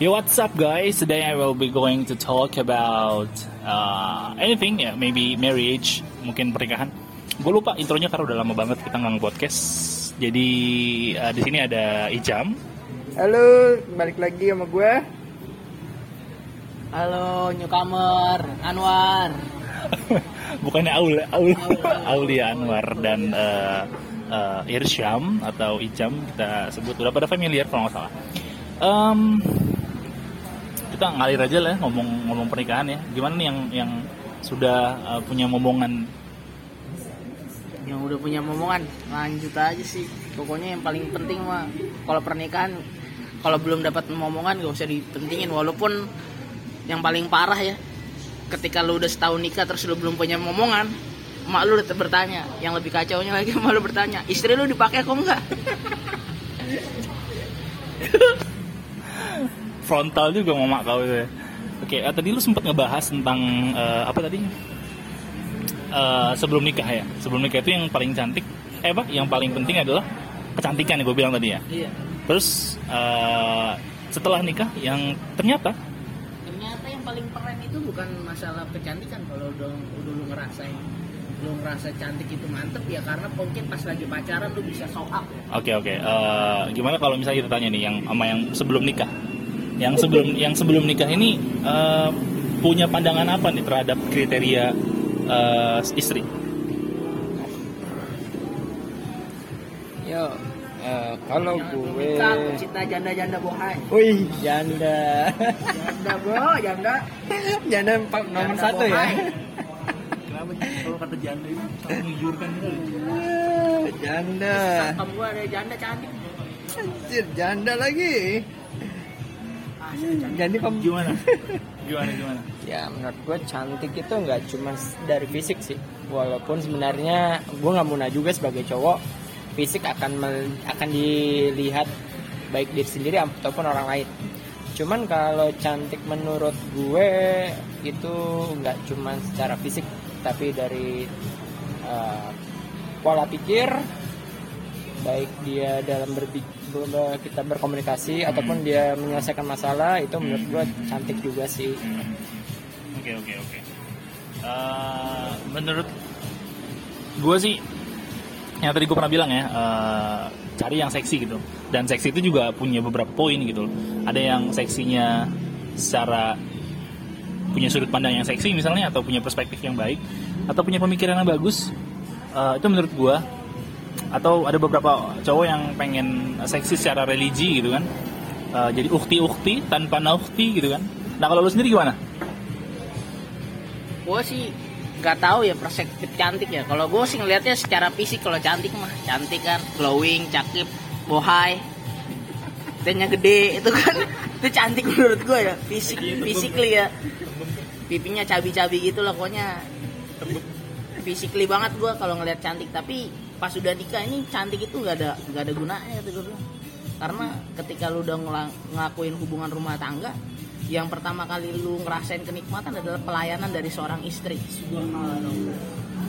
Yo, what's up, guys? Today I will be going to talk about uh, anything, ya, maybe marriage, mungkin pernikahan. Gue lupa intronya karena udah lama banget kita nggak podcast. Jadi uh, di sini ada Ijam. Halo, balik lagi sama gue. Halo newcomer Anwar. Bukannya Aul, Aul, Aulia Anwar dan uh, uh, Irsyam atau Ijam kita sebut udah pada familiar kalau nggak salah. Um, kita ngalir aja lah ngomong ngomong pernikahan ya. Gimana nih yang yang sudah uh, punya momongan Yang udah punya momongan lanjut aja sih. Pokoknya yang paling penting mah kalau pernikahan kalau belum dapat momongan gak usah dipentingin walaupun yang paling parah ya ketika lu udah setahun nikah terus lu belum punya momongan mak lu udah bertanya yang lebih kacau nya lagi mak lu bertanya istri lu dipakai kok enggak frontal juga mama kau itu ya. Oke, eh, tadi lu sempat ngebahas tentang eh, apa tadi? Eh, sebelum nikah ya. Sebelum nikah itu yang paling cantik, eh apa? Yang paling penting adalah kecantikan yang gue bilang tadi ya. iya Terus eh, setelah nikah yang ternyata ternyata yang paling keren itu bukan masalah kecantikan kalau udah udah lu ngerasain lu ngerasa cantik itu mantep ya karena mungkin pas lagi pacaran lu bisa show up ya. Oke oke. Eh, gimana kalau misalnya kita tanya nih yang sama yang sebelum nikah? Yang sebelum yang sebelum nikah ini eh, punya pandangan apa nih terhadap kriteria eh, istri? Yo, eh, kalau gue, Nikah, cinta janda-janda bohai wih janda, janda bro janda janda empat nomor Janda satu ya. bohai. Kenapa kalau kata janda itu menjurkan gitu? Janda, kamu gua ada janda cantik anjir janda lagi. Jadi kamu Gimana? Gimana gimana? Ya menurut gue cantik itu nggak cuma dari fisik sih Walaupun sebenarnya gue nggak munah juga sebagai cowok Fisik akan akan dilihat baik diri sendiri ataupun orang lain Cuman kalau cantik menurut gue itu nggak cuma secara fisik Tapi dari eh, pola pikir Baik dia dalam berbi- ber- kita berkomunikasi ataupun dia menyelesaikan masalah itu menurut gue cantik juga sih Oke oke oke. Eh, menurut gue sih yang tadi gue pernah bilang ya eh, cari yang seksi gitu dan seksi itu juga punya beberapa poin gitu loh. Ada yang seksinya secara punya sudut pandang yang seksi misalnya atau punya perspektif yang baik atau punya pemikiran yang bagus Eh, itu menurut gue atau ada beberapa cowok yang pengen seksi secara religi gitu kan. Eh, jadi ukti-ukti tanpa naukti gitu kan. Nah kalau lu sendiri gimana? Gue sih nggak tahu ya perspektif cantik ya. Kalau gue sih ngelihatnya secara fisik kalau cantik mah. Cantik kan glowing cakep bohai. Tenya gede itu kan. Itu cantik menurut gue ya fisik physically ya. Pipinya cabi-cabi gitu lah pokoknya. Physically banget gue kalau ngelihat cantik. Tapi pas udah nikah ini cantik itu nggak ada nggak ada gunanya gitu. Gue karena ketika lu udah ngela- ngelakuin hubungan rumah tangga yang pertama kali lu ngerasain kenikmatan adalah pelayanan dari seorang istri.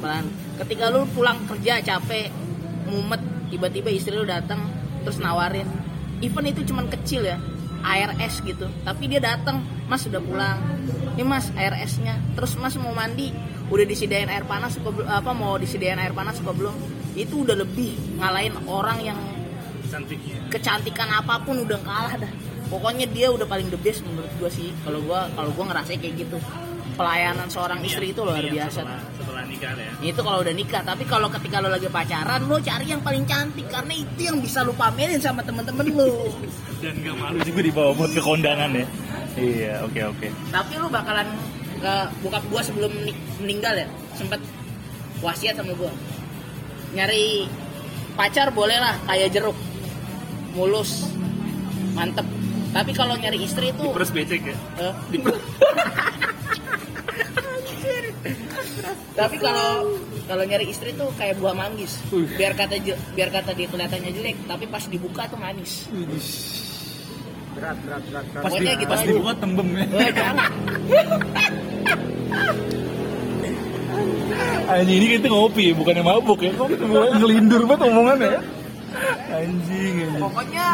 Pelan- ketika lu pulang kerja capek mumet tiba-tiba istri lu datang terus nawarin. Event itu cuman kecil ya air es gitu. Tapi dia datang mas sudah pulang. Ini mas air esnya. Terus mas mau mandi? Udah disediain air panas apa mau disediain air panas apa belum itu udah lebih ngalahin orang yang cantiknya. kecantikan apa pun udah kalah dah. Pokoknya dia udah paling the best menurut gua sih. Kalau gua kalau gua ngerasain kayak gitu. Pelayanan seorang istri itu luar biasa. setelah, setelah nikah ya. Itu kalau udah nikah tapi kalau ketika lo lagi pacaran lo cari yang paling cantik karena itu yang bisa lo pamerin sama temen-temen lo dan gak malu juga dibawa buat ke kondangan ya? Iya oke oke. Tapi lo bakalan ke bokap gua sebelum meninggal ya? Sempet wasiat sama gua nyari pacar boleh lah kayak jeruk. Mulus. Mantep. Tapi kalau nyari istri itu terus becek ya? Eh, tapi kalau kalau nyari istri tuh kayak buah manggis. Biar kata biar kata dia kelihatannya jelek tapi pas dibuka tuh manis. Berat berat berat, berat. pas, di, Pokoknya gitu pas dibuka tembem ya. anjing ini kita ngopi ya bukannya mabuk ya. Kok ngelindur banget omongannya ya? Anjing anjing. Pokoknya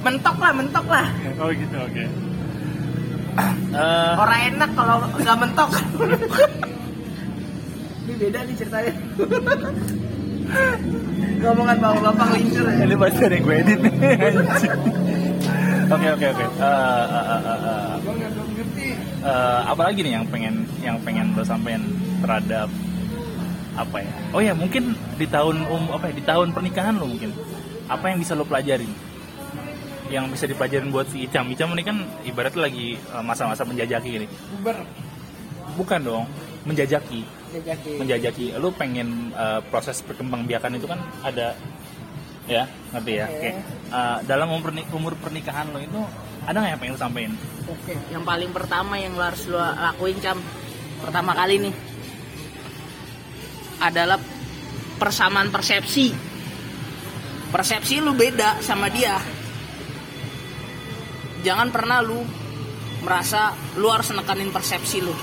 mentok lah mentok lah. Oh gitu oke. Eh, orang enak kalau nggak mentok. Ini beda nih ceritanya. Ngomongan bapak-bapak lincur ya. Ini pasti ada yang gue edit nih. Anjing. oke oke oke. Eh, eh, eh, eh, eh. Eh, apa lagi nih yang pengen yang pengen lo sampein terhadap apa ya? Oh ya mungkin di tahun um apa ya? Di tahun pernikahan lo mungkin. Apa yang bisa lo pelajarin? Yang bisa dipelajarin buat si Icam. Icam ini kan ibaratnya lagi eh, masa-masa menjajaki ini. Bukan dong menjajaki. Jajaki. menjajaki. Lu pengen uh, proses perkembangbiakan itu kan ada. Ya ngerti ya? Oke. oke. Uh, dalam umur, umur pernikahan lo itu ada nggak yang pengen lu sampein? Oke, yang paling pertama yang lo harus lo lakuin cam? Pertama kali nih adalah persamaan persepsi. Persepsi lu beda sama dia. Jangan pernah lu merasa lu harus nekanin persepsi lu.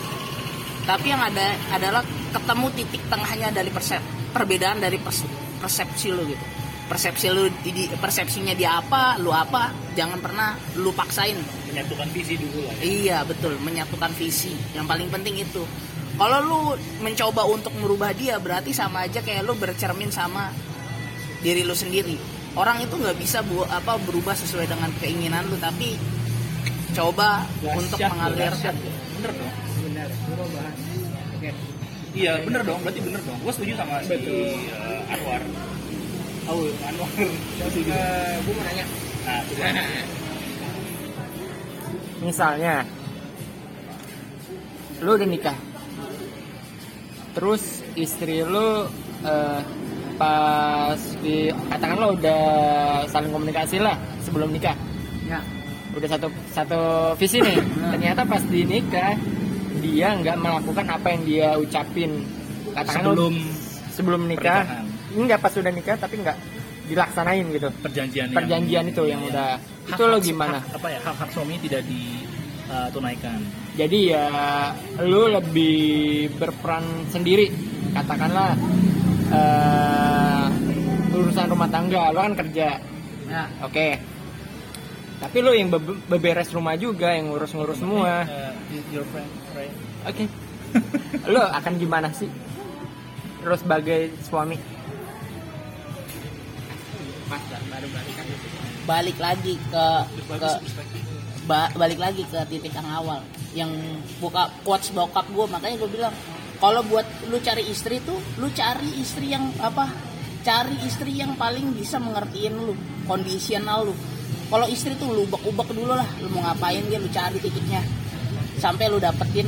Tapi yang ada adalah ketemu titik tengahnya dari persep perbedaan dari pers- persepsi lu gitu. Persepsi lu di persepsinya dia apa, lu apa, jangan pernah lu paksain. menyatukan visi dulu lah Iya betul, menyatukan visi. Yang paling penting itu. Kalau lu mencoba untuk merubah dia, berarti sama aja kayak lu bercermin sama diri lu sendiri. Orang itu nggak bisa bu apa berubah sesuai dengan keinginan lu, tapi coba untuk mengalirkan. bener dong gue bahas. Oke. iya bener dong berarti bener dong gue setuju sama si Betul. uh, Anwar oh Anwar Gua setuju. Eh, gue mau nanya. nah. Misalnya, lu udah nikah, terus istri lu eh, pas di katakan lo udah saling komunikasi lah sebelum nikah, Ya. udah satu satu visi nih. Ternyata pas di nikah dia nggak melakukan apa yang dia ucapin. Katakan sebelum lu sebelum nikah, pernikahan. nggak pas udah nikah tapi nggak dilaksanain gitu. perjanjian yang- Perjanjian itu yang Iya. udah Hak- itu lo gimana? hak- apa ya hak hak suami tidak ditunaikan Jadi ya lu lebih berperan sendiri. Katakanlah eh, urusan rumah tangga lu kan kerja. Ya. oke. Tapi lu yang be- beberes rumah juga yang ngurus-ngurus semua. Eh, your friend right? Oke. Lu akan gimana sih? Lu sebagai suami? Baru Balik lagi ke ke ba- balik lagi ke titik yang awal yang buka quotes bokap gue makanya gue bilang kalau buat lu cari istri tuh lu cari istri yang apa cari istri yang paling bisa mengertiin lu kondisional lu. Kalau istri tuh lu ubek-ubek dulu lah lu mau ngapain dia lu cari titiknya. Sampai lu dapetin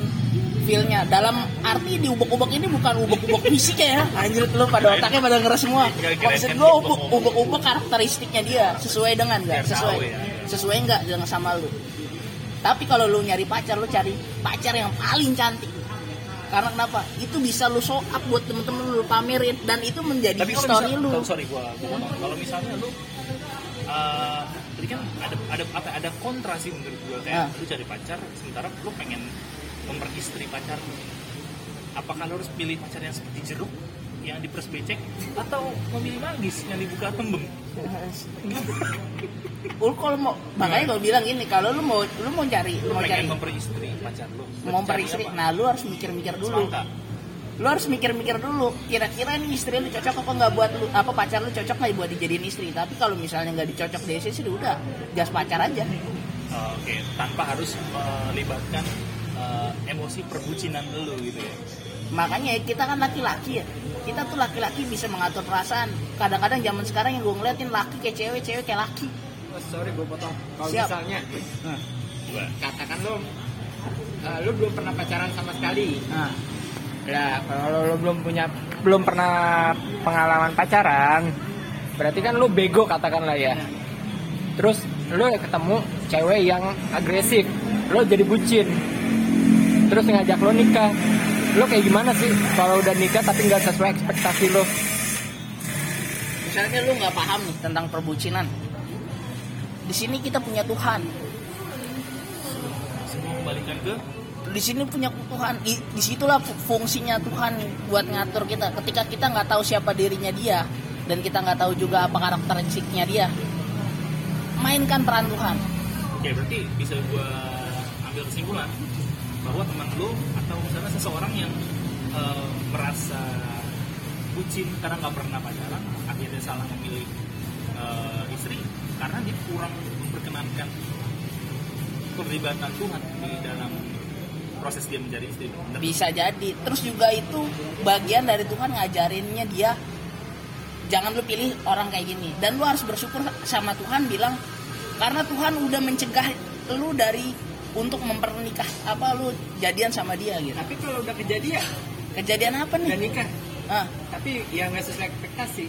feelnya. Dalam arti di ubek-ubek ini bukan ubek-ubek fisik ya anjir lu pada otaknya pada ngeres semua. Maksud gue ubek-ubek. karakteristiknya dia sesuai dengan nggak? Sesuai. ya. sesuai nggak dengan sama lu tapi kalau lu nyari pacar lu cari pacar yang paling cantik. Karena kenapa? Itu bisa lu show up buat temen-temen lu pamerin. Dan itu menjadi tapi story misal- lu. sorry gua, gua ngomong. kalau misalnya lu eh, tadi kan ada ada apa ada kontra sih menurut gua. Kayak Ah. lu cari pacar sementara lu pengen memperistri pacar. Apakah lu harus pilih pacar yang seperti jeruk yang diperes becek atau memilih manggis yang dibuka tembem. Lu kalau mau makanya gue bilang gini kalau lu mau lu mau cari lu mau cari memperistri pacar lu. Mau Cari peristri apa? nah lu harus mikir-mikir dulu. Semangka. lu harus mikir-mikir dulu kira-kira nih istri lu cocok apa nggak buat lu apa pacar lu cocok nggak buat dijadiin istri? Tapi kalau misalnya nggak dicocok di sih udah jas pacar aja. Oh, Oke, tanpa harus melibatkan eh, emosi perbucinan lu gitu ya. Makanya kita kan laki-laki ya. Kita tuh laki-laki bisa mengatur perasaan. Kadang-kadang zaman sekarang yang gue ngeliatin laki kayak cewek cewek kayak laki. Oh, sorry gue potong. Kalau misalnya katakan lu eh, lu belum pernah pacaran sama sekali. Nah Ya, kalau lo belum punya belum pernah pengalaman pacaran, berarti kan lo bego katakanlah ya. Terus lo ketemu cewek yang agresif, lo jadi bucin. Terus ngajak lo nikah. Lo kayak gimana sih? Kalau udah nikah tapi nggak sesuai ekspektasi lo? misalnya lu nggak paham nih tentang perbucinan. Di sini kita punya Tuhan. Semua kembalikan ke? Di sini punya Tuhan. Di di situlah fu- fungsinya Tuhan buat ngatur kita. Ketika kita nggak tahu siapa dirinya dia dan kita nggak tahu juga apa karakteristiknya dia mainkan peran Tuhan. Oke, berarti bisa gua ambil kesimpulan bahwa teman lu atau misalnya seseorang yang eh, merasa bucin karena nggak pernah pacaran, akhirnya salah memilih eh, istri karena dia kurang memperkenankan keterlibatan Tuhan di dalam proses dia menjadi istri. Bener? bisa jadi terus juga itu bagian dari Tuhan ngajarinnya dia jangan lu pilih orang kayak gini dan lu harus bersyukur sama Tuhan bilang karena Tuhan udah mencegah lu dari untuk mempernikah apa lu jadian sama dia gitu? Tapi kalau udah kejadian. Kejadian apa udah nih nikah, Ah, tapi ya nggak sesuai ekspektasi.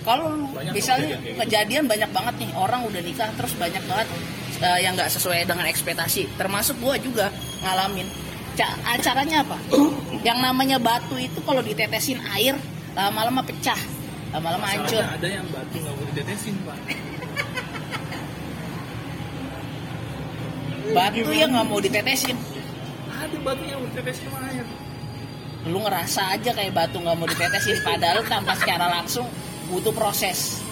kalau lu Banyak misalnya kejadian gitu. kejadian banyak banget nih orang udah nikah terus banyak banget eh, yang nggak sesuai dengan ekspektasi. Termasuk gua juga ngalamin. Ca- acaranya apa? Yang namanya batu itu kalau ditetesin air lama-lama pecah lama-lama hancur. ada yang batu nggak mau ditetesin pak. Batu yang nggak mau ditetesin. Ada batu yang mau ditetesin sama air. lu ngerasa aja kayak batu nggak mau ditetesin padahal tanpa secara langsung butuh proses.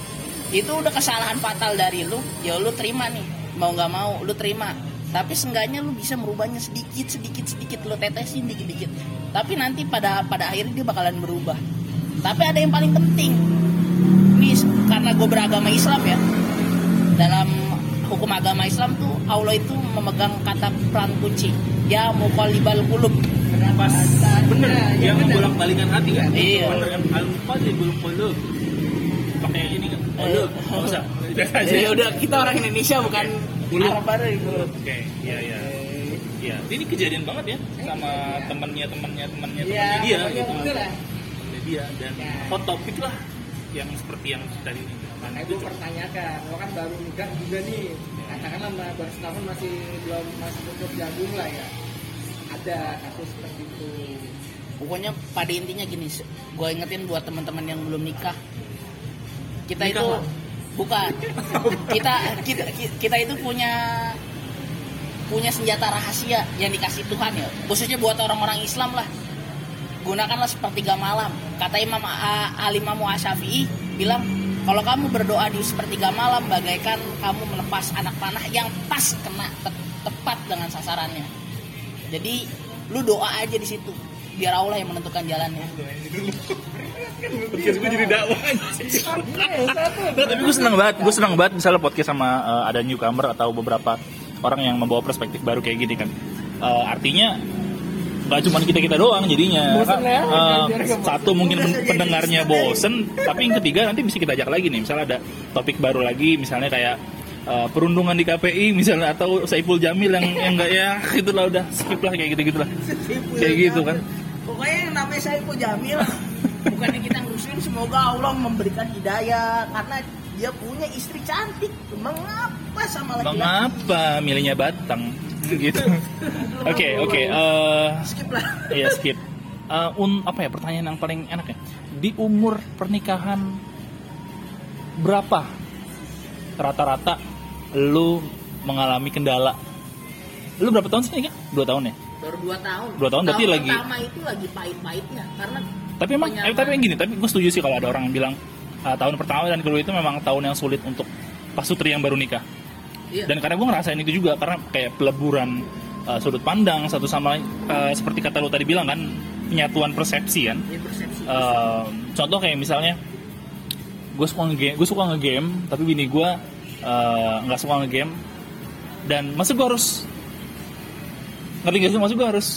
Itu udah kesalahan fatal dari lu. Ya lu terima nih mau nggak mau lu terima. Tapi seenggaknya lu bisa merubahnya sedikit sedikit sedikit. Lu tetesin dikit dikit tapi nanti pada pada akhirnya dia bakalan berubah. Tapi ada yang paling penting. Nih karena gue beragama Islam ya. Dalam hukum agama Islam tuh Allah itu memegang kata peran kunci ya muqallibal qulub Pas bener, yang membolak balikan hati kan? Iya. Bener kan? Al-Qalibul Qulub. Pakai ini kan? Qulub. Nggak usah. Ya udah kita orang Indonesia bukan itu. Oke, iya iya. Iya, ini kejadian banget ya sama temennya temennya temennya Iya, temennya dia gitu. dia dan hot topic lah yang seperti yang tadi ini. Kan Nah, itu gue pertanyakan, lo kan baru nikah juga nih. Katakanlah baru setahun masih belum masih tutup jagung lah ya. Ada kasus seperti itu. Pokoknya pada intinya gini, gue ingetin buat teman-teman yang belum nikah, kita Nikah, itu Pak? bukan kita kita kita itu punya punya senjata rahasia yang dikasih Tuhan ya, khususnya buat orang-orang Islam lah. Gunakanlah sepertiga malam. Kata Imam A- Alimamu Asyafi'i bilang, kalau kamu berdoa di sepertiga malam, bagaikan kamu melepas anak panah yang pas kena te- tepat dengan sasarannya. Jadi lu doa aja di situ, biar Allah yang menentukan jalannya. podcast gue jadi dakwah. Tapi gue seneng banget, gue seneng banget misalnya podcast sama eh, ada newcomer atau beberapa orang yang membawa perspektif baru kayak gini kan. Eh, artinya nggak cuma kita kita doang jadinya Bosen ya? Nggak satu mungkin pen- pendengarnya bosen tapi yang ketiga nanti bisa kita ajak lagi nih misalnya ada topik baru lagi misalnya kayak eh, perundungan di KPI misalnya atau Saiful Jamil yang yang enggak ya gitulah udah skip lah kayak gitu gitulah kayak gitu kan Pokoknya yang namanya Saiful Jamil bukannya kita ngurusin semoga Allah memberikan hidayah karena dia punya istri cantik. Mengapa sama laki-laki? Mengapa milihnya Batang? Gitu. Oke, oke. eh, Skip lah. Iya, skip. Eh, un, apa ya pertanyaan yang paling enak ya? Di umur pernikahan berapa rata-rata lu mengalami kendala? Lu berapa tahun sih nikah? Dua tahun ya? Baru 2 tahun. Dua tahun berarti lagi- pertama itu lagi pahit-pahitnya karena Tapi emang, eh, tapi yang gini, tapi gue setuju sih kalau ada orang yang bilang ah, tahun pertama dan kedua itu memang tahun yang sulit untuk pasutri yang baru nikah. Iya. Dan karena gue ngerasain itu juga karena kayak peleburan uh, sudut pandang satu sama lain uh, seperti kata lu tadi bilang kan penyatuan persepsi kan. Ya, persepsi. Uh, contoh kayak misalnya gue suka ngegame, gue suka ngegame tapi bini gue uh, nggak suka ngegame dan masa gue harus ngerti gak sih maksud gue harus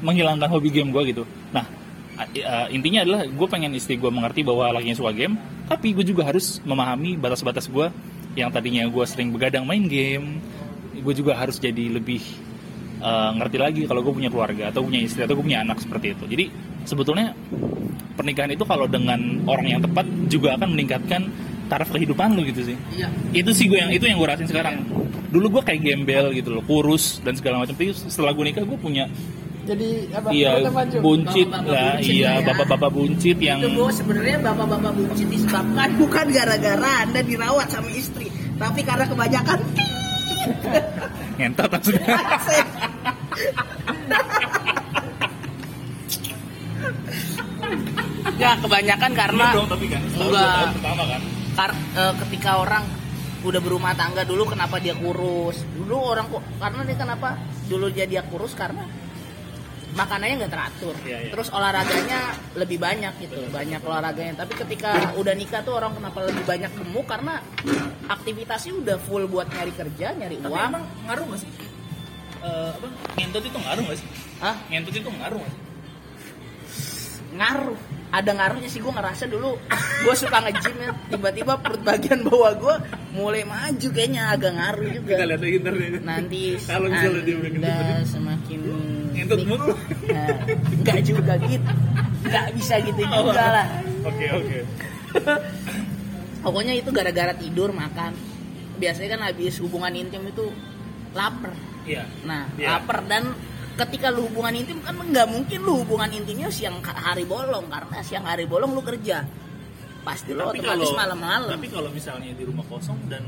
menghilangkan hobi game gue gitu nah uh, intinya adalah gue pengen istri gue mengerti bahwa lakinya suka game tapi gue juga harus memahami batas-batas gue yang tadinya gue sering begadang main game gue juga harus jadi lebih uh, ngerti lagi kalau gue punya keluarga atau punya istri atau gue punya anak seperti itu. Jadi sebetulnya pernikahan itu kalau dengan orang yang tepat juga akan meningkatkan taraf kehidupan lu gitu sih. Iya. itu sih gue yang itu yang gue rasain sekarang. Dulu gue kayak gembel gitu loh kurus dan segala macam. Tapi setelah gue nikah gue punya Jadi apa? iya buncit Bapak-bapak lah buncit iya ya. bapak-bapak buncit yang Itu sebenarnya bapak-bapak buncit disebabkan bukan gara-gara anda dirawat sama istri, tapi karena kebanyakan ngentot maksudnya ya kebanyakan karena Iya dong tapi kan Enggak. pertama kan Kar- eh, ketika orang udah berumah tangga dulu kenapa dia kurus dulu orang kok karena dia kenapa dulu dia dia kurus karena makanannya nggak teratur Iya, iya. terus olahraganya lebih banyak gitu banyak olahraganya tapi ketika udah nikah tuh orang kenapa lebih banyak gemuk karena aktivitasnya udah full buat nyari kerja nyari Tapi uang emang ngaruh gak sih? Eh, apa? Ngentut itu ngaruh gak sih? Hah? Ngentut itu ngaruh gak sih? ngaruh ada ngaruhnya sih gue ngerasa dulu gue suka nge-gym ya tiba-tiba perut bagian bawah gue mulai maju kayaknya agak ngaruh juga lihat lagi ntar deh. nanti Kalau misalnya dia udah tadi. semakin Ngentut mulu. Nah, nggak juga gitu nggak bisa gitu Oh. juga lah Oke, oke. pokoknya itu gara-gara tidur makan biasanya kan habis hubungan intim itu lapar Iya. nah Iya. lapar dan ketika lu hubungan intim kan nggak mungkin lu hubungan intimnya siang hari bolong. Karena siang hari bolong lu kerja. Pasti lu Tapi otomatis kalau malam-malam. Tapi kalau misalnya di rumah kosong dan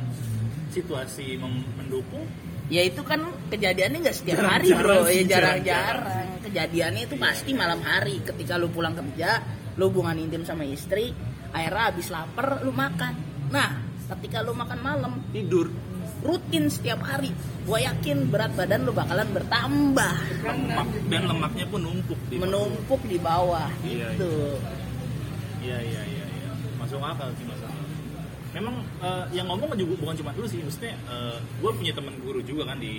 situasi mendukung, ya itu kan kejadiannya nggak setiap Jarang-jarang hari bro. ya jarang-jarang. kejadiannya itu pasti malam hari. Ketika lu pulang kerja lu hubungan intim sama istri akhirnya habis lapar lu makan. Nah ketika lu makan malam tidur. Rutin setiap hari. Gue yakin berat badan lu bakalan bertambah. Lemak dan lemaknya pun numpuk di menumpuk di bawah Iya, gitu. Iya, iya, iya, iya. Masuk akal sih masuk akal. Memang eh, yang ngomong juga bukan cuma lu sih, maksudnya gue punya teman guru juga kan di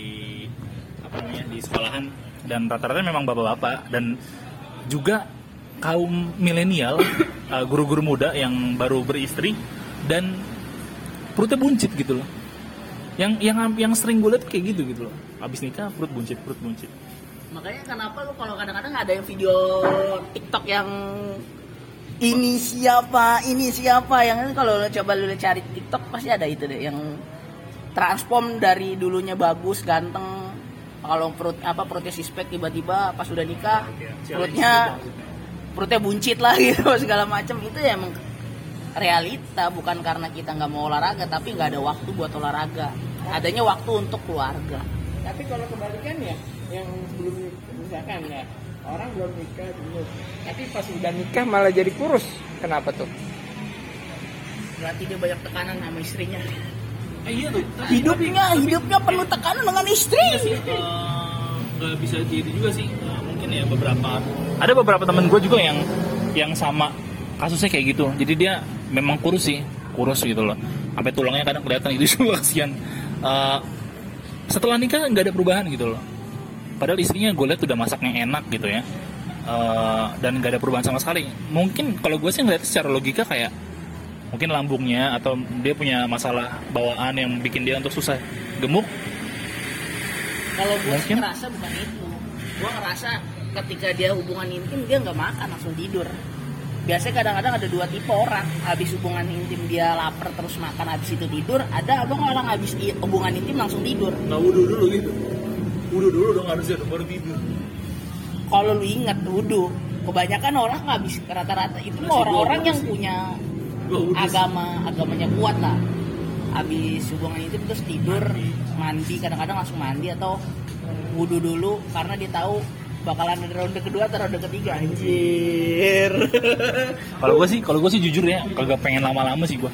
apa namanya di sekolahan. Dan rata-rata memang bapak-bapak. Dan juga kaum milenial eh, guru-guru muda yang baru beristri dan perutnya buncit gitu loh yang yang yang sering gue lihat kayak gitu gitu loh. Abis nikah perut buncit perut buncit. Makanya kenapa lu kalau kadang-kadang ada yang video TikTok yang ini siapa? Ini siapa? Yang kan kalau lu coba lu cari TikTok pasti ada itu deh yang transform dari dulunya bagus ganteng. Kalau perut apa perutnya sispek tiba-tiba pas udah nikah perutnya perutnya buncit lah gitu segala macam itu ya emang realita bukan karena kita nggak mau olahraga tapi nggak ada waktu buat olahraga. Adanya waktu untuk keluarga. Tapi kalau kebalikannya, yang sebelum misalkan ya orang belum nikah dulu, tapi pas udah nikah malah jadi kurus. Kenapa tuh? berarti dia banyak tekanan sama istrinya. Eh, iya tuh. Hidupnya hidupnya penuh tekanan dengan istri. Sih eh, nggak bisa gitu juga sih. Eh, mungkin ya beberapa ada beberapa temen gue juga yang yang sama kasusnya kayak gitu. Jadi dia memang kurus sih kurus gitu loh. Sampai tulangnya kadang kelihatan itu juga kasihan. Eh, setelah nikah nggak ada perubahan gitu loh. Padahal istrinya gue lihat udah masaknya enak gitu ya. Eh, dan nggak ada perubahan sama sekali. Mungkin kalau gue sih ngeliat secara logika kayak mungkin lambungnya atau dia punya masalah bawaan yang bikin dia untuk susah gemuk. Kalau gue sih ngerasa bukan itu. Gue ngerasa ketika dia hubungan intim dia nggak makan langsung tidur biasanya kadang-kadang ada dua tipe orang. Habis hubungan intim dia lapar terus makan habis itu tidur ada abang orang habis hubungan intim langsung tidur. Nggak wudhu dulu gitu. Wudhu dulu dong harusnya baru tidur. Kalau lu ingat wudhu kebanyakan orang habis rata-rata itu orang-orang yang punya agama agamanya kuat lah. Habis hubungan itu terus tidur mandi. kadang-kadang langsung mandi atau wudhu dulu karena dia tahu bakalan ada ronde kedua atau ronde ketiga? Anjir. Kalau gue sih kalau gue sih jujur ya kagak pengen lama-lama sih gue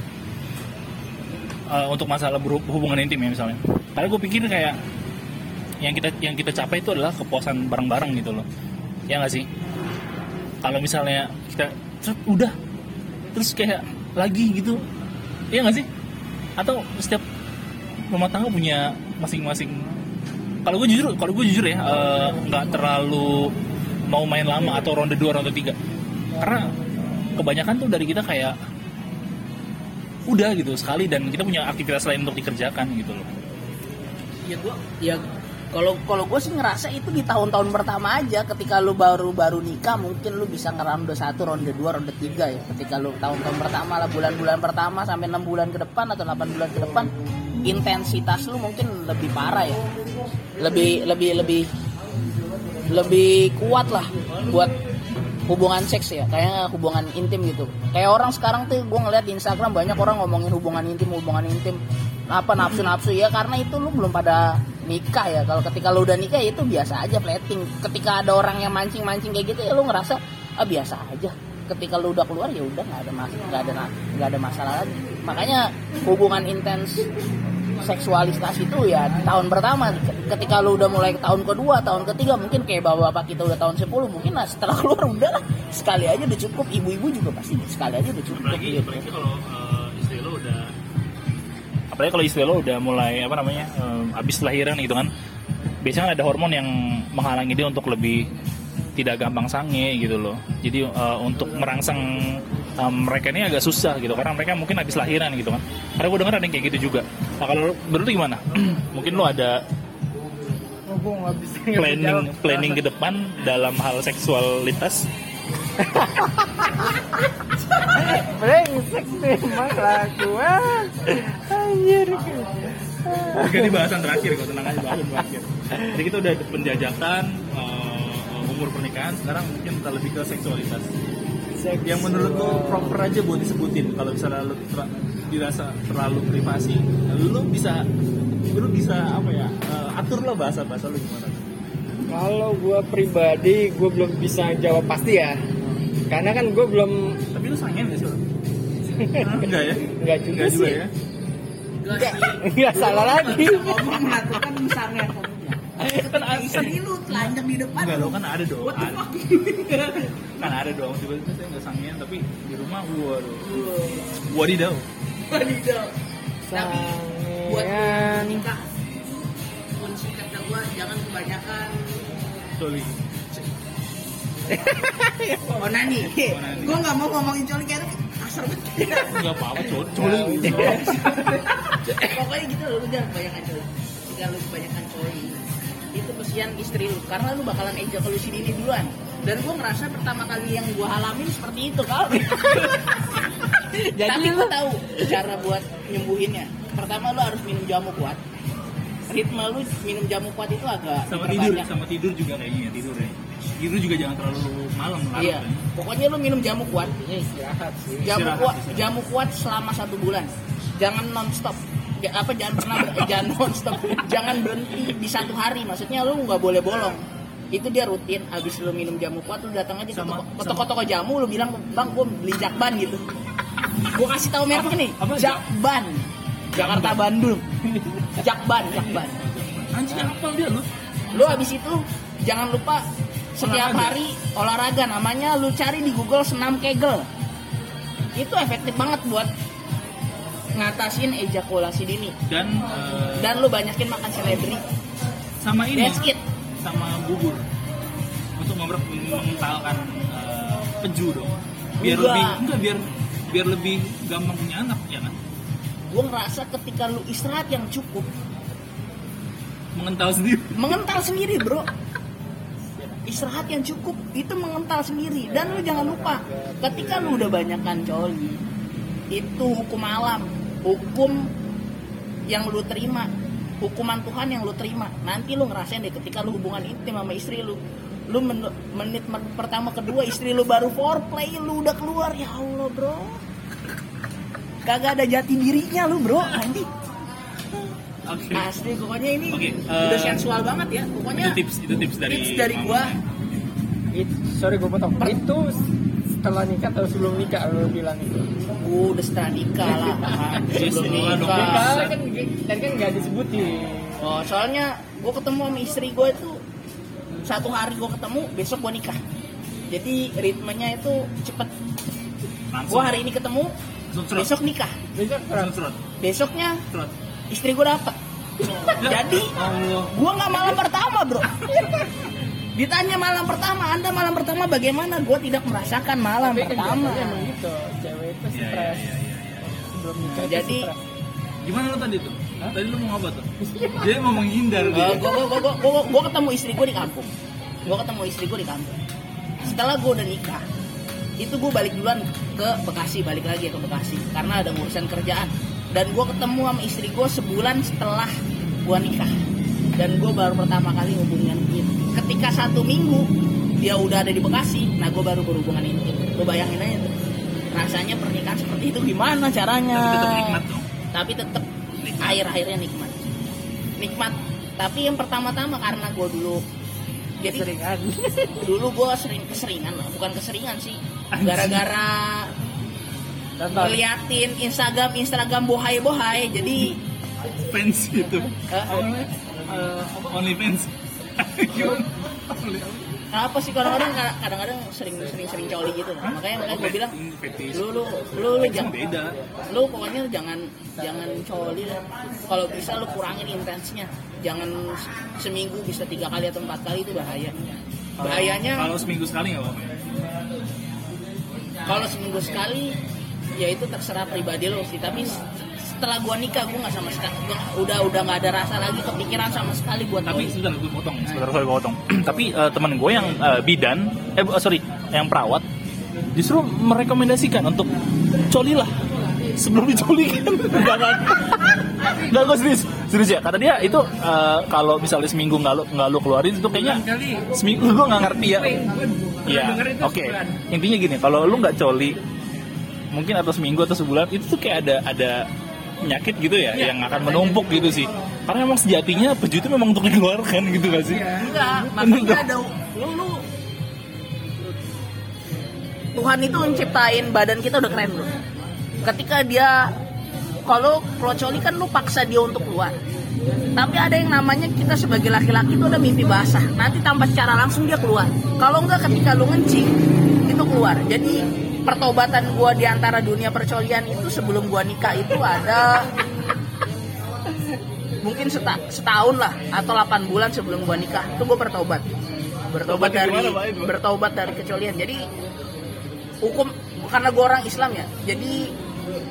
Eh, untuk masalah hubungan intim ya misalnya. Karena gue pikir kayak yang kita yang kita capai itu adalah kepuasan bareng-bareng gitu loh. Ya nggak sih? Kalau misalnya kita "Cet, udah terus kayak lagi gitu. Ya nggak sih? Atau setiap rumah tangga punya masing-masing kalau gue jujur kalau gue jujur ya eh, nggak terlalu mau main lama atau ronde 2 ronde 3 karena kebanyakan tuh dari kita kayak udah gitu sekali dan kita punya aktivitas lain untuk dikerjakan gitu loh. Ya gua ya kalau kalau gue sih ngerasa itu di tahun-tahun pertama aja ketika lu baru baru nikah mungkin lu bisa ngeronde satu ronde dua ronde tiga ya. Ketika lu tahun-tahun pertama lah bulan-bulan pertama sampai enam bulan ke depan atau 8 bulan ke depan intensitas lu mungkin lebih parah ya lebih lebih lebih lebih kuat lah buat hubungan seks ya. Kayak hubungan intim gitu. Kayak orang sekarang tuh gue ngeliat di Instagram banyak orang ngomongin hubungan intim hubungan intim. Apa nafsu nafsu ya? Karena itu lu belum pada nikah ya. Kalau ketika lu udah nikah ya itu biasa aja plating ketika ada orang yang mancing mancing kayak gitu ya lu ngerasa ah biasa aja. Ketika lu udah keluar ya udah nggak ada mas nggak ada nggak ada masalah lagi. Makanya hubungan intens seksualitas itu ya di tahun pertama. Ketika lu udah mulai ke tahun kedua tahun ketiga mungkin kayak bapak-bapak kita udah tahun 10 mungkin lah setelah keluar udah lah. Sekali aja udah cukup ibu-ibu juga pasti sekali aja udah cukup apalagi gitu. apalagi kalau eh, istri lo udah apalagi kalau istri lo udah mulai apa namanya eh, habis lahiran gitu kan. Biasanya ada hormon yang menghalangi dia untuk lebih tidak gampang sange gitu loh. Jadi eh, untuk merangsang eh, mereka ini agak susah gitu karena mereka mungkin habis lahiran gitu kan. Karena gue dengar ada yang kayak gitu juga. Nah kalau menurut lu gimana? Mungkin lo ada planning planning ke depan dalam hal seksualitas? Brengsek nih emang kelakuan anjir. Ganti bahasan terakhir kok tenang aja bahasan terakhir. Jadi kita udah penjajakan eh, umur pernikahan, sekarang mungkin kita lebih ke seksualitas. Yang menurut lo proper aja buat disebutin kalau misalnya lo ter- dirasa terlalu privasi, lo bisa lo bisa apa ya eh, atur lah bahasa bahasa lo gimana? kalau gue pribadi gue belum bisa jawab pasti ya karena kan gue belum Tapi lo sangen gak sih lo? Enggak ya? nggak juga Enggak juga sih ya? nggak nggak salah lagi ngomong melakukan misalnya Kan istri lu telanjang di depan Enggak lo kan ada dong. Ada. kan ada dong tiba-tiba saya nggak sangen tapi di rumah waduh wadidaw Wadidaw. Tapi buat nikah kunci kata gua jangan kebanyakan sorry onani. Onani. Gua nggak mau ngomongin coli kayak kasar banget. nggak apa-apa coli coli Pokoknya gitu loh, lu jangan kebanyakan coli. Jika lu kebanyakan coli, itu kesian istri lu karena lu bakalan ejakulasi dini duluan. Dan gua ngerasa pertama kali yang gua alamin seperti itu. Jadi Tapi lu- gua tahu cara buat nyembuhinnya. Pertama lu harus minum jamu kuat. Ritme lu minum jamu kuat itu agak sama tidur sama tidur juga kayaknya tidur ya tidur juga jangan terlalu malam larut Iya. ya. Pokoknya lu minum jamu kuat. Ini istirahat sih Jamu kuat, jamu kuat selama satu bulan. Jangan nonstop. Ja- apa jangan pernah jangan nonstop. jangan berhenti di satu hari. Maksudnya lu nggak boleh bolong. Itu dia rutin. Habis lu minum jamu kuat, lu datang aja ke Sama- toko- ke toko-toko jamu, lu bilang bang, gue beli jakban gitu. Gue kasih tahu mereknya nih, Apa? jakban. Jakarta Bandung. Jakban, jakban. anjing apa dia lu Lu habis itu jangan lupa setiap Olahraga. hari olahraga namanya lu cari di Google senam kegel. Itu efektif banget buat ngatasin ejakulasi dini. dan eh, Dan lu banyakin makan seledri. sama ini That's it. sama bubur untuk mengentalkan eh, peju dong biar Enggak. lebih enggak biar biar lebih gampang punya anak ya kan Gue ngerasa ketika lu istirahat yang cukup, mengental sendiri mengental sendiri, Bro. Istirahat yang cukup itu mengental sendiri dan lu jangan lupa ketika lu udah banyakkan coli itu hukum alam, hukum yang lu terima, hukuman Tuhan yang lu terima. Nanti lu ngerasain deh ketika lu hubungan intim sama istri lu. Lu men- menit pertama kedua istri lu baru foreplay lu udah keluar ya Allah, Bro. Kagak ada jati dirinya lu, Bro. Nanti oke asli pokoknya ini Oke, udah eh, sensual banget ya. Pokoknya itu tips itu tips dari tips dari gua It, sorry gue potong itu setelah nikah atau sebelum nikah lo bilang itu gua udah setelah nikah lah. Sebelum nikah. Kan tadi kan nggak disebutin Oh, soalnya gue ketemu sama istri gue itu satu hari gue ketemu, besok gue nikah. Jadi ritmenya itu cepet. Gue hari ini ketemu, besok nikah. besok Besoknya istri gue dapet. Jadi Allah gue nggak malam pertama bro. Ditanya malam pertama, anda malam pertama bagaimana? Gue tidak merasakan malam tapi pertama. gitu stres. iya, iya. sebelum nikah Jadi- stres. gimana lo tadi tuh? Tadi lu mau apa tuh? Dia mau menghindar dia. gue gue gue gue gue ketemu istri gue di kampung. Gue ketemu istri gue di kampung. Setelah gue udah nikah itu gue balik duluan ke Bekasi balik lagi ke Bekasi. Karena ada urusan kerjaan. Dan gue ketemu sama istri gue sebulan setelah gue nikah. Dan gue baru pertama kali hubungan intim ketika satu minggu dia udah ada di Bekasi. Nah gue baru berhubungan intim gue bayangin aja tuh rasanya pernikahan seperti itu gimana caranya? Tapi tetap nikmat dong. Tapi tetap air-airnya nikmat. Nikmat. Tapi yang pertama-tama karena gue dulu. Jadi keseringan. dulu gue sering keseringan lah. Bukan keseringan sih. Gara-gara ngeliatin Instagram Instagram bohai bohai jadi fans itu eh, only fans apa sih? Kadang-kadang kadang-kadang sering sering sering coli gitu. Makanya makanya gue bilang lu lu lu lu jangan beda. lu pokoknya jangan jangan coli lah. Kalau bisa lu kurangin intensnya jangan se- seminggu bisa tiga kali atau empat kali itu bahaya. Bahayanya kalau seminggu sekali nggak apa-apa kalau seminggu sekali ya itu terserah pribadi lo sih. Tapi setelah gua nikah gua nggak sama sekali gua- udah udah nggak ada rasa lagi kepikiran sama sekali buat tapi coli. sebentar gue potong sebentar gue potong. Tapi eh, teman gue yang eh, bidan eh bu- sorry yang perawat justru merekomendasikan untuk colilah sebelum dicolikan. Nggak nggak. Nggak gue serius serius ya. Kata dia itu eh, kalau misalnya seminggu nggak lo nggak lo keluarin itu kayaknya seminggu gue nggak ngerti ya. Iya, oke. Intinya gini, kalau lu nggak coli, mungkin atau seminggu atau sebulan itu tuh kayak ada ada penyakit gitu ya, yang akan menumpuk gitu sih. Karena memang sejatinya peju itu memang untuk dikeluarkan gitu gak sih? enggak makanya ada lu lu. Tuhan itu menciptain badan kita udah keren bro. Ketika dia kalau kalau coli kan lu paksa dia untuk keluar. Tapi ada yang namanya kita sebagai laki-laki itu ada mimpi basah. Nanti tanpa secara langsung dia keluar. Kalau enggak ketika lu ngencing itu keluar. Jadi pertobatan gua di antara dunia percolian itu sebelum gua nikah itu ada mungkin seta- setahun lah atau 8 bulan sebelum gua nikah. Itu gua bertobat. Bertobat dari gimana, bertobat dari kecolian. Jadi hukum karena gua orang Islam ya jadi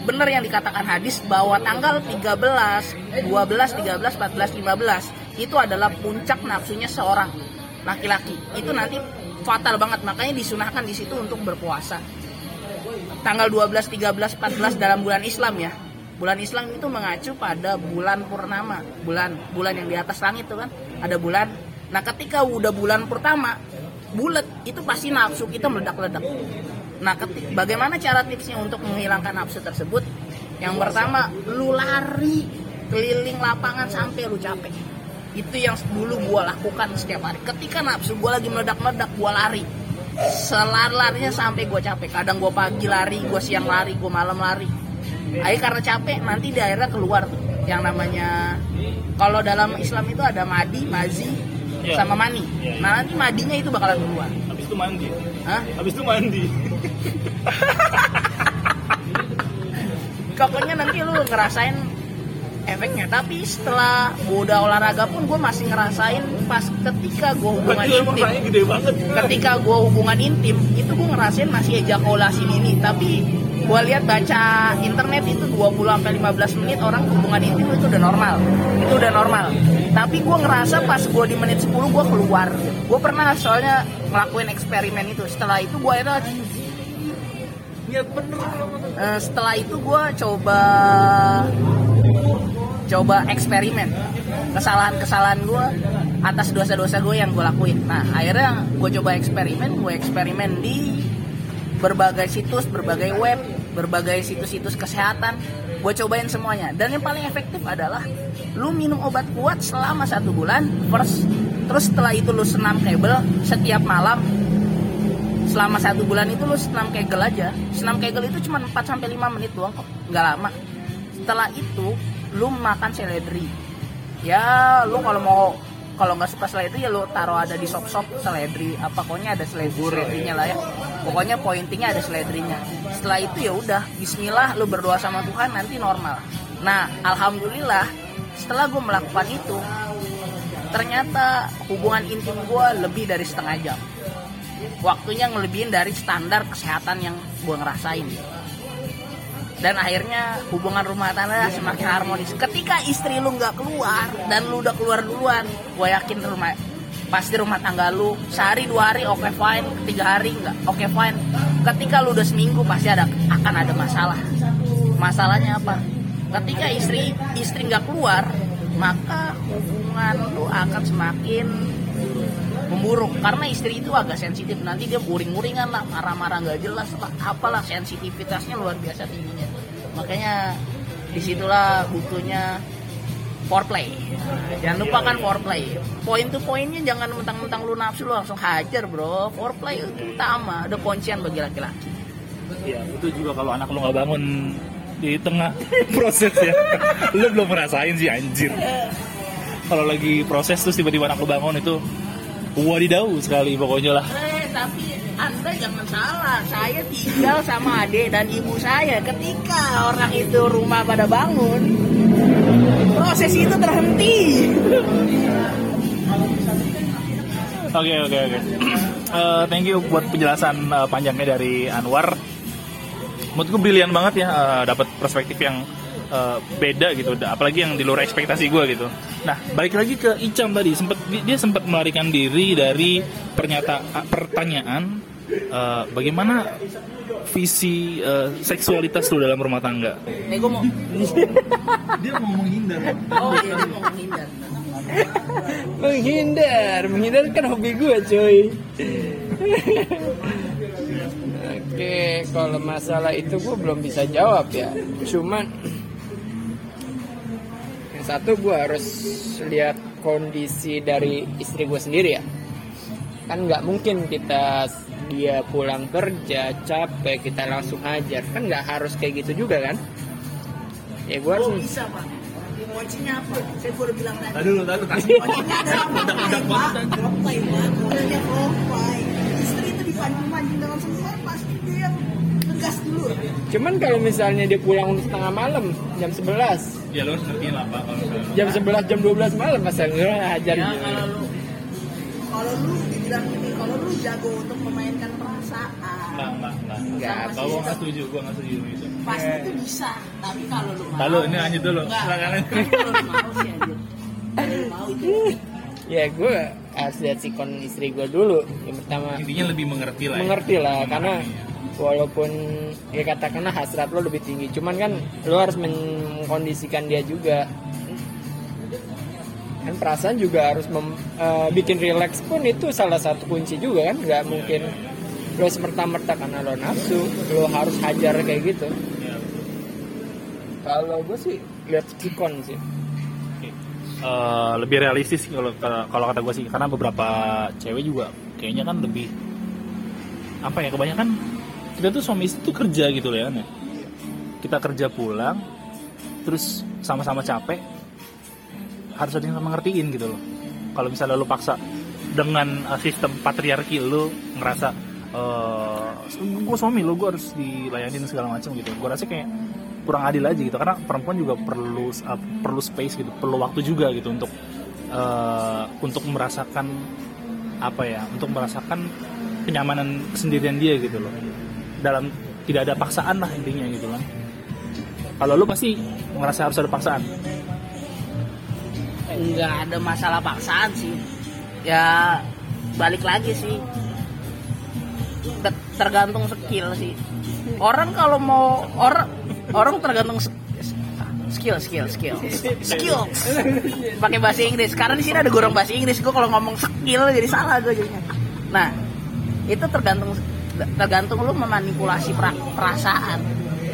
benar yang dikatakan hadis bahwa tanggal 13 12 13 14 15 itu adalah puncak nafsunya seorang laki-laki. Itu nanti fatal banget. Makanya disunahkan di situ untuk berpuasa tanggal 12, 13, 14 dalam bulan Islam ya. Bulan Islam itu mengacu pada bulan purnama, bulan bulan yang di atas langit tuh kan. Ada bulan. Nah, ketika udah bulan pertama bulat itu pasti nafsu kita meledak-ledak. Nah, ketik, bagaimana cara tipsnya untuk menghilangkan nafsu tersebut? Yang pertama, lu lari keliling lapangan sampai lu capek. Itu yang dulu gua lakukan setiap hari. Ketika nafsu gua lagi meledak-meledak, gua lari selar-larnya sampai gue capek kadang gue pagi lari gue siang lari gue malam lari akhirnya karena capek nanti di akhirnya keluar tuh yang namanya kalau dalam Islam itu ada madi mazi Iya. sama mani Iya, iya. nah nanti madinya itu bakalan keluar Habis itu mandi. Hah? Habis itu mandi. pokoknya nanti lu ngerasain efeknya tapi setelah gue udah olahraga pun gue masih ngerasain pas ketika gue hubungan intim. gede banget. ketika gue hubungan intim itu gue ngerasain masih ejakulasi ini tapi gue lihat baca internet itu 20 sampai 15 menit orang hubungan intim itu udah normal. Itu udah normal. Tapi gue ngerasa pas gue di menit 10 gue keluar. Gue pernah soalnya ngelakuin eksperimen itu. Setelah itu gue akhirnya Eh, setelah itu gue coba coba eksperimen. Kesalahan-kesalahan gue atas dosa-dosa gue yang gue lakuin. Nah akhirnya gue coba eksperimen gue eksperimen di berbagai situs berbagai web berbagai situs-situs kesehatan. Gue cobain semuanya. Dan yang paling efektif adalah lu minum obat kuat selama satu bulan first. Terus setelah itu lu senam kabel setiap malam. Selama satu bulan itu lu senam kegel aja. Senam kegel itu cuma 4 sampai 5 menit doang kok. Nggak lama. Setelah itu lu makan seledri. Ya lu kalau mau kalau nggak suka seledri ya lu taruh ada di sop seledri. Apa pokoknya ada seledri seledrinya lah ya. Pokoknya pointingnya ada seledrinya. Setelah itu ya udah Bismillah lu berdoa sama Tuhan nanti normal. Nah alhamdulillah setelah gue melakukan itu ternyata hubungan intim gue lebih dari setengah jam. Waktunya ngelebihin dari standar kesehatan yang gue ngerasain dan akhirnya hubungan rumah tangga semakin harmonis. Ketika istri lu nggak keluar dan lu udah keluar duluan gue yakin rumah pasti rumah tangga lu sehari dua hari oke fine. Tiga hari nggak oke fine. Ketika lu udah seminggu pasti ada akan ada masalah. Masalahnya apa? Ketika istri istri nggak keluar maka hubungan lu akan semakin memburuk. Karena istri itu agak sensitif. Nanti dia buring-buringan lah marah-marah nggak jelas lah. Apalah sensitivitasnya luar biasa tingginya. Makanya di situlah butuhnya foreplay. Jangan lupakan foreplay. Poin tuh poinnya jangan mentang-mentang lu nafsu lu langsung hajar bro. Foreplay itu utama. Ada kuncian bagi laki-laki. Iya, itu juga kalau anak lu nggak bangun di tengah proses ya. lu belum ngerasain sih anjir. Kalau lagi proses terus tiba-tiba anak lu bangun itu wadidaw sekali pokoknya lah. Eh, tapi Anda jangan salah. Saya tinggal sama adik dan ibu saya. Ketika orang itu rumah pada bangun, proses itu terhenti. Oke oke oke. Eh, thank you buat penjelasan eh, panjangnya dari Anwar. Menurutku brilian banget ya eh, dapat perspektif yang eh, beda gitu, apalagi yang di luar ekspektasi gue gitu. Nah balik lagi ke Icam tadi, sempat dia sempat melarikan diri dari pernyataan pertanyaan eh, bagaimana visi eh, seksualitas lu dalam rumah tangga. Gue mau. Dia mau menghindar. Oh iya, dia mau menghindar. menghindar menghindar kan hobi gue cuy oke kalau masalah itu gue belum bisa jawab ya cuman satu gue harus lihat kondisi dari istri gue sendiri ya kan nggak mungkin kita dia pulang kerja capek kita langsung hajar kan nggak harus kayak gitu juga kan ya gue harus Oh bisa pak. Kuncinya apa? Saya udah bilang tadi. Tadi dulu, tadi kasih. Kuncinya adalah foreplay pak. Foreplay pak. Kuncinya foreplay. Istri itu dipancing-pancing dengan semua pasti dia yang tegas dulu. Cuman kalau misalnya dia pulang setengah malam jam 11 Ya lu harus ngertiin lah pak kalau misalnya. jam 11 jam 12 malam masa gue hajar Ya kalau lu kalau lu dibilang gini, kalau lu jago untuk memainkan perasaan, Enggak, enggak, enggak. Enggak, Sama Kalau sih, nggak setuju, gua nggak setuju itu. pasti itu bisa. Tapi kalau lu mau, Lalu ini lanjut dulu. Enggak. Silakan. Kalau lu mau sih anjir. Kalau lu mau itu. Ya gue harus lihat sikon istri gue dulu yang pertama Intinya lebih mengerti lah. ya. mengerti lah karena walaupun ya katakanlah hasrat lo lebih tinggi cuman kan lo harus mengkondisikan dia juga. Kan perasaan juga harus mem- eh, bikin relax pun itu salah satu kunci juga kan nggak mungkin lo semerta-merta karena lo nafsu lo harus hajar kayak gitu. Kalau gue sih lihat sikon sih. Eh, lebih realistis kalau kalau kata gue sih karena beberapa cewek juga kayaknya kan lebih apa ya kebanyakan kita tuh suami istri tuh kerja gitu loh ya kita kerja pulang terus sama-sama capek harus ada yang mengertiin gitu loh. Kalau misalnya lu paksa dengan uh, sistem patriarki lu ngerasa uh, gue suami lo gue harus dilayanin segala macam gitu. Gue rasa kayak kurang adil aja gitu karena perempuan juga perlu uh, perlu space gitu perlu waktu juga gitu untuk uh, untuk merasakan apa ya untuk merasakan kenyamanan kesendirian dia gitu loh dalam tidak ada paksaan lah intinya gitu kan. Kalau lu pasti ngerasa harus ada paksaan. Nggak ada masalah paksaan sih. Ya balik lagi sih. Ter- tergantung skill sih. Orang kalau mau orang orang tergantung skill skill skill. Skill. Pakai bahasa Inggris. Karena di sini ada gorong bahasa Inggris. Gue kalau ngomong skill jadi salah gue jadinya. Nah itu tergantung tergantung lu memanipulasi perasaan.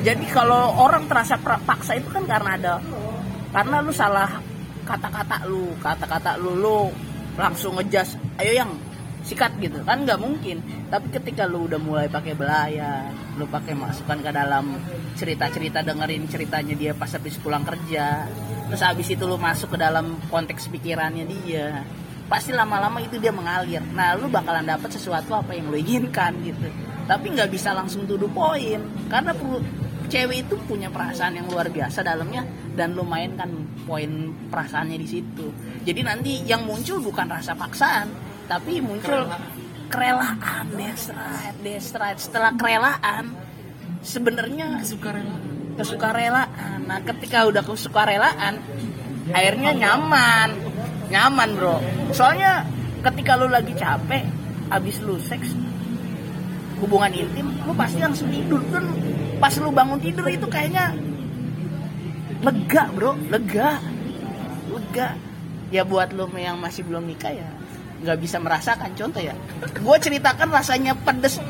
Jadi kalau orang terasa paksa itu kan karena ada karena lu salah kata-kata lu kata-kata lu lu langsung ngejas ayo yang sikat gitu. Kan nggak mungkin. Tapi ketika lu udah mulai pakai belayan lu pakai masukan ke dalam cerita-cerita dengerin ceritanya dia pas habis pulang kerja terus habis itu lu masuk ke dalam konteks pikirannya dia pasti lama-lama itu dia mengalir. Nah lu bakalan dapat sesuatu apa yang lu inginkan gitu. Tapi nggak bisa langsung tuduh poin karena perlu cewek itu punya perasaan yang luar biasa dalamnya dan lu mainkan poin perasaannya di situ. Jadi nanti yang muncul bukan rasa paksaan tapi muncul kerelaan. that's right that's right. Setelah kerelaan sebenarnya kesukarelaan. Nah ketika udah kesukarelaan akhirnya nyaman nyaman bro. Soalnya ketika lu lagi capek habis lu seks hubungan intim lu pasti langsung tidur. Kan pas lu bangun tidur itu kayaknya lega bro. Lega. Lega. Ya buat lu yang masih belum nikah ya nggak bisa merasakan. Contoh ya gue ceritakan rasanya pedes.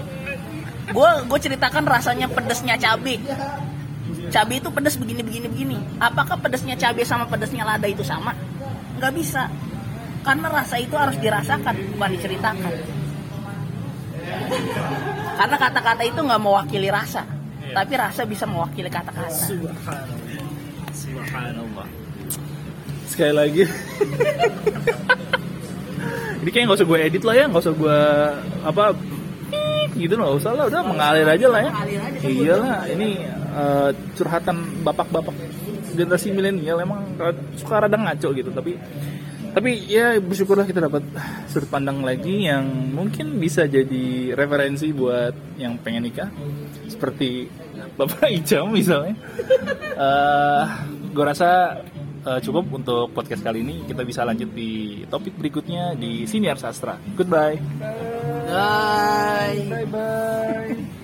Gue gue ceritakan rasanya pedesnya cabai cabai itu pedas begini begini begini. Apakah pedasnya cabai sama pedasnya lada itu sama nggak bisa karena rasa itu harus dirasakan bukan diceritakan karena kata-kata itu nggak mewakili rasa tapi rasa bisa mewakili kata-kata Subhanallah. Subhanallah. Sekali lagi. Ini kayak nggak usah gue edit lah ya, nggak usah gue apa gitu nggak usah lah, udah mengalir aja lah ya. Mengalir aja. Iya lah, ini eh, curhatan bapak-bapak generasi milenial emang suka rada ngaco gitu, tapi tapi ya bersyukurlah kita dapat sudut pandang lagi yang mungkin bisa jadi referensi buat yang pengen nikah seperti Bapak Ijam misalnya. Eh gue rasa eh, cukup untuk podcast kali ini. Kita bisa lanjut di topik berikutnya di Siniar Sastra. Goodbye. Bye. Bye bye.